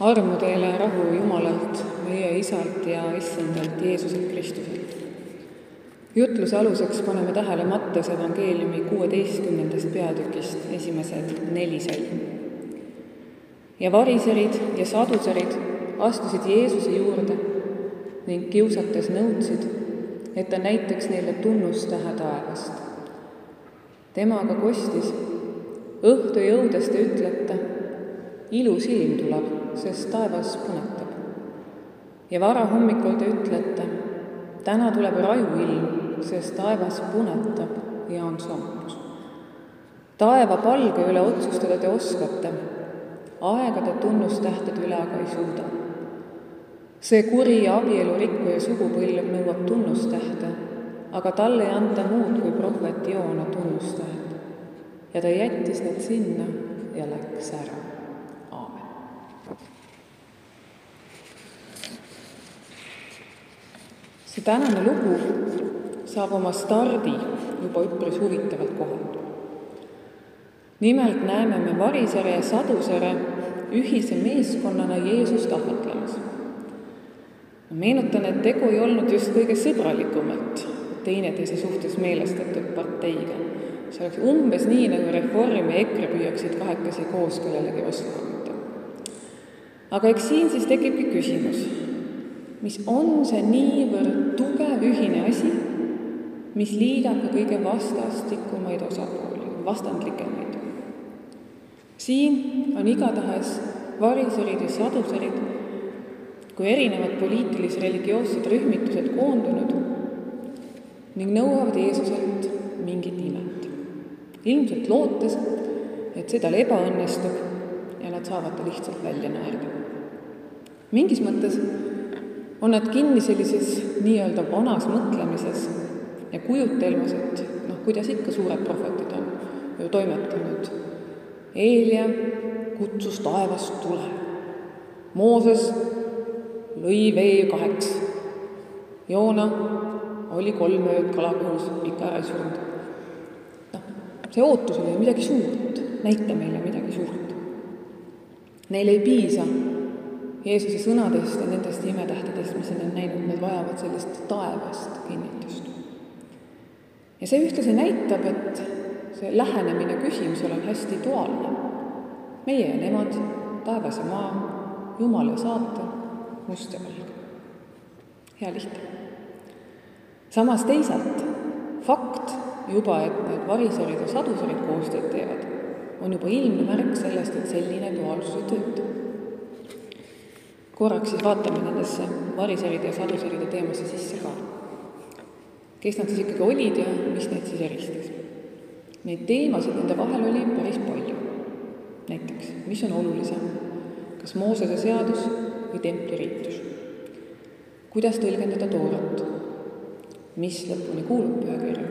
armu teile ja rahu Jumalalt, meie Isalt ja Issandalt Jeesuselt Kristuselt. jutluse aluseks paneme tähele Mattuse evangeeliumi kuueteistkümnendast peatükist esimesed neli salmi. ja variserid ja saduserid astusid Jeesuse juurde ning kiusates nõudsid, et ta näitaks neile tunnustähe taevast. tema aga kostis, õhtu jõudes te ütlete, ilus ilm tuleb, sest taevas punetab. ja varahommikul te ütlete, täna tuleb raju ilm, sest taevas punetab ja on sampus. taeva palge üle otsustada te oskate, aegade tunnustähtede üle aga ei suuda. see kuri ja abielurikkuja sugupõlv nõuab tunnustähte, aga talle ei anta muud kui prohvet Joona tunnustähed. ja ta jättis need sinna ja läks ära see tänane lugu saab oma stardi juba üpris huvitavalt kohalt. nimelt näeme me Varisere ja Sadusere ühise meeskonnana Jeesust ahvatlemas. ma meenutan, et tegu ei olnud just kõige sõbralikumat teineteise suhtes meelestatud parteiga. see oleks umbes nii, nagu Reform ja EKRE püüaksid kahekesi koos kellelegi vastu hakata. aga eks siin siis tekibki küsimus mis on see niivõrd tugev ühine asi, mis liidab ka kõige vastastikumaid osapooli, vastandlikemaid. siin on igatahes variserid ja saduserid kui erinevad poliitilis-religioossed rühmitused koondunud ning nõuavad Jeesuselt mingit imet. ilmselt lootes, et see tal ebaõnnestub ja nad saavad ta lihtsalt välja naerda. mingis mõttes on nad kinni sellises nii-öelda vanas mõtlemises ja kujutelmas, et noh, kuidas ikka suured prohvetid on ju toimetanud. Eelia kutsus taevast tule. Mooses lõi vee kaheks. Joona oli kolm ööd kalakõhus ikka ära ei surnud. noh, see ootus oli midagi suurt, näita meile midagi suurt. Neile ei piisa Jeesuse sõnadest ja nendest imetähtedest, mis nad on näinud, nad vajavad sellist taevast kinnitust. ja see ühtlasi näitab, et see lähenemine küsimusele on hästi duaalne. meie ja nemad, taevas ja maa, Jumal ja saatan, must ja valge. hea lihtne. samas teisalt fakt juba, et need variserid ja saduserid koostööd teevad, on juba ilmne märk sellest, et selline duaalsus ei tööta korraks siis vaatame nendesse variseride ja saduseride teemasse sisse ka. kes nad siis ikkagi olid ja mis neid siis eristas? Neid teemasid nende vahel oli päris palju. näiteks, mis on olulisem, kas Moosese seadus või templiriitus? kuidas tõlgendada toorat? mis lõpuni kuulub pühakirja?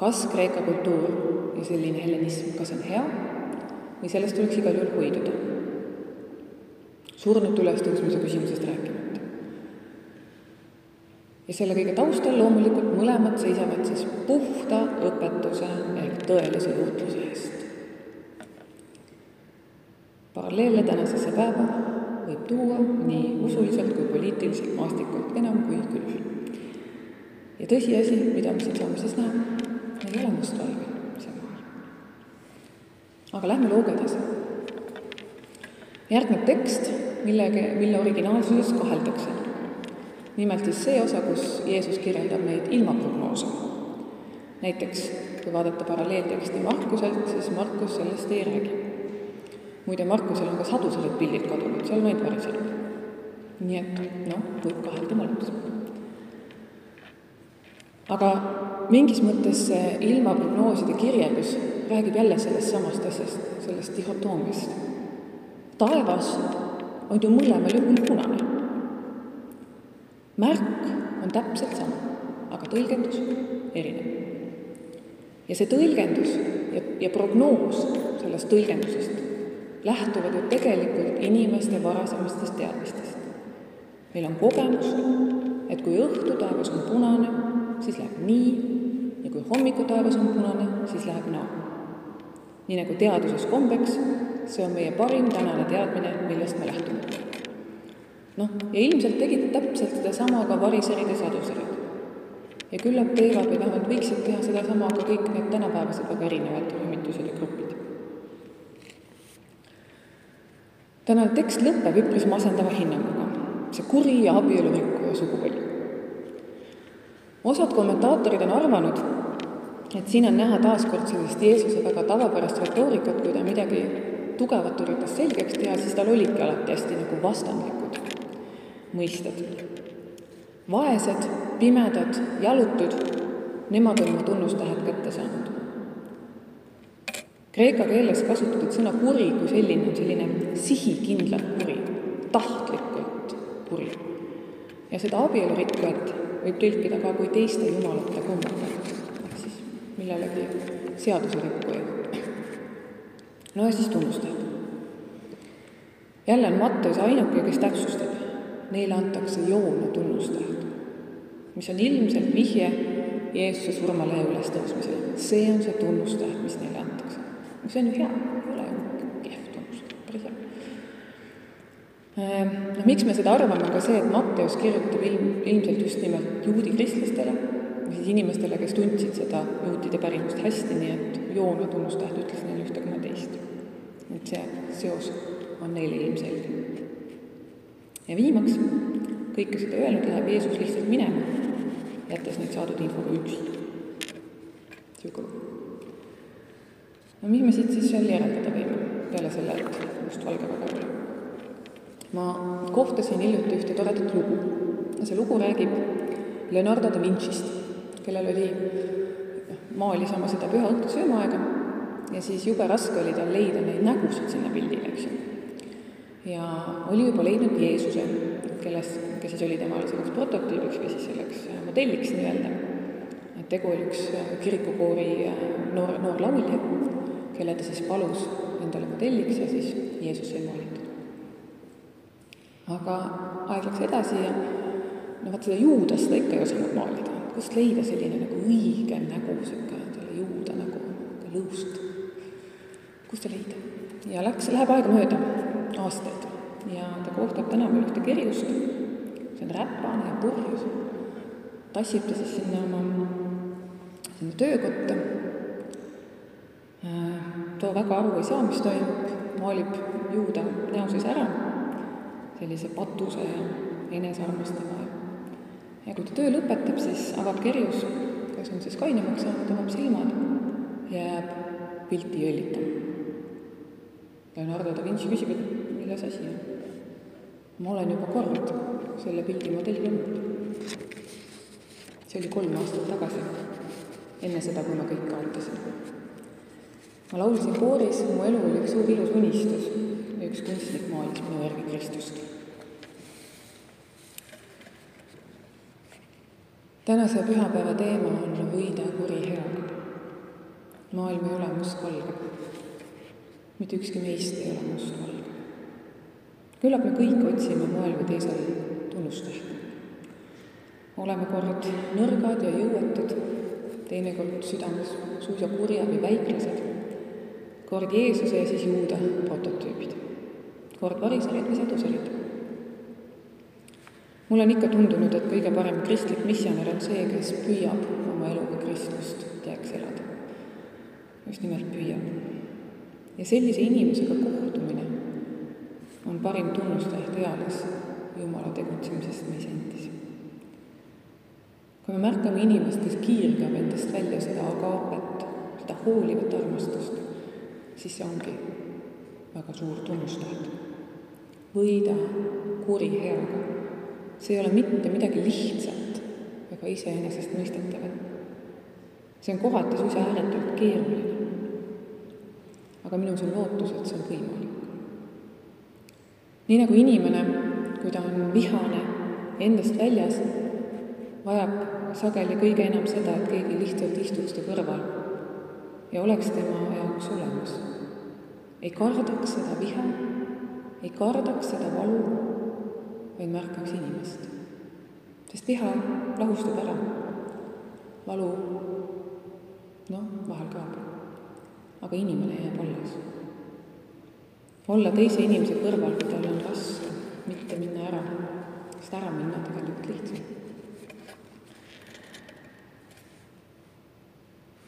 kas Kreeka kultuur ja selline hellenism, kas on hea või sellest tuleks igal juhul hoiduda? Surnute ülestõusmise küsimusest rääkimata. ja selle kõige taustal loomulikult mõlemad seisavad siis puhta õpetuse ehk tõelise juhtluse eest. paralleele tänasesse päeva võib tuua nii usuliselt kui poliitiliselt maastikult enam kui küll. ja tõsiasi, mida me siin saame siis näha, ei ole mustvalge, see maailm. aga lähme looga edasi. Järgneb tekst millega, mille originaalsuses kaheldakse. nimelt siis see osa, kus Jeesus kirjeldab neid ilmaprognoose. näiteks kui vaadata paralleelteksti Markuselt, siis Markus sellest ei räägi. muide, Markusel on ka saduselid pildid kadunud, seal ainult variselid. nii et noh, võib kahelda mõlemas. aga mingis mõttes see ilmaprognooside kirjeldus räägib jälle sellest samast asjast, sellest dihhotoomiast. Taevas on ju mõlemal juhul punane. märk on täpselt sama, aga tõlgendus erineb. ja see tõlgendus ja, ja prognoos sellest tõlgendusest lähtuvad ju tegelikult inimeste varasemastest teadmistest. meil on kogemus, et kui õhtu taevas on punane, siis läheb nii ja kui hommikutaevas on punane, siis läheb naa. nii nagu teaduses kombeks, see on meie parim tänane teadmine, millest me lähtume. noh, ja ilmselt tegid täpselt sedasama ka variserid ja saduserid. ja küllap teevad või vähemalt võiksid teha sedasama ka kõik need tänapäevased väga erinevad rühmitused ja grupid. tänane tekst lõpeb üpris masendava hinnanguga. see kuri ja abielurikkuja suguvõli. osad kommentaatorid on arvanud, et siin on näha taaskord sellist Jeesuse väga tavapärast retoorikat, kui ta midagi tugevat üritas selgeks teha, siis tal olidki alati hästi nagu vastandlikud mõisted. vaesed, pimedad, jalutud, nemad on oma tunnustähed kätte saanud. Kreeka keeles kasutatud sõna kuri kui selline on selline sihikindlalt kuri, tahtlikult kuri. ja seda abielurikkujat võib tõlkida ka kui teiste jumalate kummardajat millelegi seaduserikkuja. No ja siis tunnustajad. jälle on Matteus ainuke, kes täpsustab, neile antakse joona tunnustajad, mis on ilmselt vihje Jeesuse surmale ja ülestõusmisele. see on see tunnustajad, mis neile antakse. see on ju hea, ei ole ju kehv tunnustajad, päris hea. Noh, miks me seda arvame, on ka see, et Matteus kirjutab ilm, ilmselt just nimelt juudi kristlastele või siis inimestele, kes tundsid seda juutide pärimust hästi, nii et Joona tunnustäht ütles neile ühte koma teist. et see seos on neile ilmselge. ja viimaks, kõike seda öelnud, läheb Jeesus lihtsalt minema, jättes neid saadud infoga üksi. niisugune no mis me siit siis veel järeldada võime, peale selle, et mustvalge väga oli? ma kohtasin hiljuti ühte toredat lugu. see lugu räägib Leonardo da Vincist kellel oli, noh, maalis oma seda püha õhtut söömaaega ja siis jube raske oli tal leida neid nägusid sinna pildile, eks ju. ja oli juba leidnud Jeesuse, kelles, kes siis oli temale selleks prototüübiks või siis selleks äh, modelliks nii-öelda. et tegu oli üks äh, kirikukoori äh, noor, noor laulja, kelle ta siis palus endale modelliks ja siis Jeesus sai maalitud. aga aeg läks edasi ja no vot seda juudast ta ikka ei osanud maalida kust leida selline nagu õige nägu, niisugune selle juuda nagu, lõust. kust ta leida? ja läks, läheb aega mööda, aastaid, ja ta kohtab tänaval ühte kerjust, see on räpane ja purjus, tassib ta siis sinna oma, sinna töökotta, too väga aru ei saa, mis toimub, maalib juuda näo sees ära, sellise patuse ja enesearmastava ja kui ta töö lõpetab, siis avab kerjus, kes on siis kainemaks saanud, avab silmad jääb pilti jõllitama. Leonardo da Vinci küsib, et milles asi on. ma olen juba kord selle pildi modell olnud. see oli kolm aastat tagasi, enne seda, kui ma kõik kaotasin. ma laulsin kooris, mu elu oli üks suur ilus unistus ja üks kunstnik maalis minu järgi Kristust tänase pühapäeva teema on võida kuri heaga. maailm ei ole mustvalge. mitte ükski meist ei ole mustvalge. küllap me kõik otsime moel või teisel tunnustähte. oleme kord nõrgad ja jõuetud, teinekord südames suisa kurja või väiklased, kord Jeesuse ja siis Juuda prototüübid, kord variserid või saduserid mulle on ikka tundunud, et kõige parem kristlik missionär on see, kes püüab oma eluga Kristlust teeks elada. just nimelt püüab. ja sellise inimesega kohtumine on parim tunnustaja eales Jumala tegutsemisest meis endis. kui me märkame inimest, kes kiirgab endast välja seda agaapet, seda hoolivat armastust, siis see ongi väga suur tunnustaja. võida kuri heaga see ei ole mitte midagi lihtsat ega iseenesestmõistetavat. see on kohati suisa ääretult keeruline. aga minus on lootus, et see on võimalik. nii nagu inimene, kui ta on vihane, endast väljas, vajab sageli kõige enam seda, et keegi lihtsalt istuks ta kõrval ja oleks tema jaoks olemas. ei kardaks seda viha, ei kardaks seda valu vaid märkaks inimest. sest viha lahustab ära. valu, noh, vahel kaob. aga inimene jääb alles. olla teise inimese kõrval, kui tal on raske, mitte minna ära, sest ära minna tegelikult lihtsam.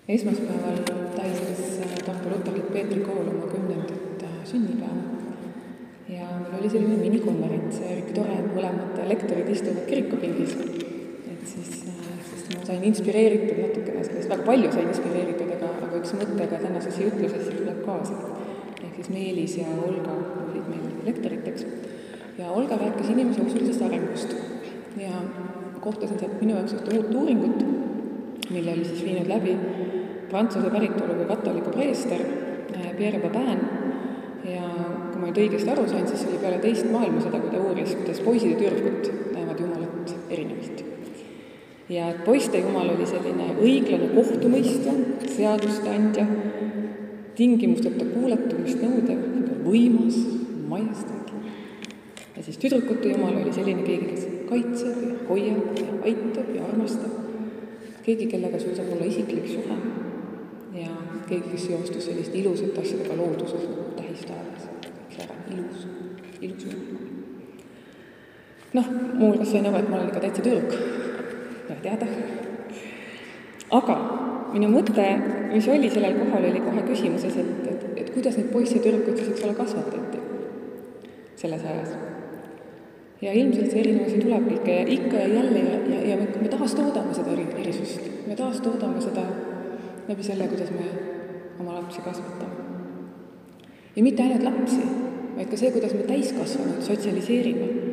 esmaspäeval tähistas Tartu Luterlik Peetri kool oma kümnendat äh, sünnipäeva ja meil oli selline minikonverents ja eriti tore, mõlemad lektorid istuvad kirikupingis. et siis, äh, sest ma sain inspireeritud natukene sellest, väga palju sain inspireeritud, aga, aga üks mõte ka tänasesse jutlusesse tuleb kaasa. ehk siis Meelis ja Olga olid meil lektoriteks ja Olga rääkis inimese usulisest arengust ja kohtasin sealt minu jaoks ühte uut uuringut, mille oli siis viinud läbi Prantsuse päritolu või katoliku preester äh, Pierre Babin kui ma nüüd õigesti aru sain, siis see oli peale teist maailmasõda, kui ta uuris, kuidas poisid ja tüdrukud näevad Jumalat erinevalt. ja et poiste Jumal oli selline õiglane kohtumõistja, seaduste andja, tingimusteta kuuletumist nõudev, võimas, majestaatlik. ja siis tüdrukute Jumal oli selline keegi, kes kaitseb ja hoiab ja aitab ja armastab, keegi, kellega sul saab olla isiklik suhe ja keegi, kes seostus selliste ilusate asjadega looduses nagu tähistaevas, kõik see ära, ilus, ilus maailm. Noh, muuhulgas sain aru, et ma olen ikka täitsa tüdruk, ja teada. aga minu mõte, mis oli sellel kohal, oli kohe küsimuses, et, et, et kuidas neid poisse ja tüdrukuid siis, eks ole, kasvatati selles ajas. ja ilmselt see erinevusi tulebki ikka ja ikka ja jälle ja, ja, ja me, me taastoodame seda eri, erisust, me taastoodame seda läbi selle, kuidas me oma lapsi kasvatame. ja mitte ainult lapsi, vaid ka see, kuidas me täiskasvanuid sotsialiseerime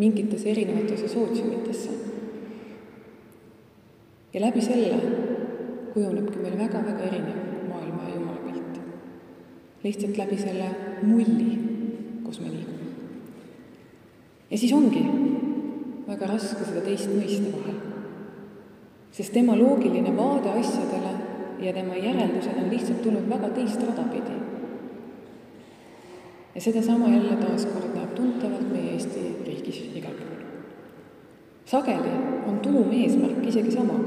mingitesse erinevatesse sootsiumitesse. ja läbi selle kujunebki meil väga-väga erinev maailma ja Jumala pilt. lihtsalt läbi selle mulli, kus me liigume. ja siis ongi väga raske seda teist mõista vahel, sest tema loogiline vaade asjadele ja tema järeldused on lihtsalt tulnud väga teist rada pidi. ja sedasama jälle taaskord näeb tuntavalt meie Eesti riigis igal pool. sageli on tuumeesmärk isegi sama,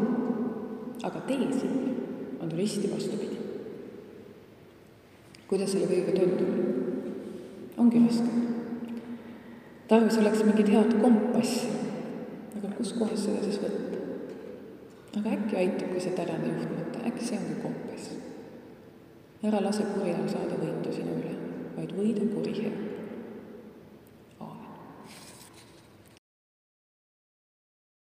aga tee sinna on risti vastupidi. kuidas selle kõigega tulla? ongi raske. tarvis oleks mingit head kompassi, aga kuskohast seda siis võtta? aga äkki aitabki see tänane juhtmõte, äkki see ongi kompass. ära lase kurjal saada võitu sinu üle, vaid võida kuri hea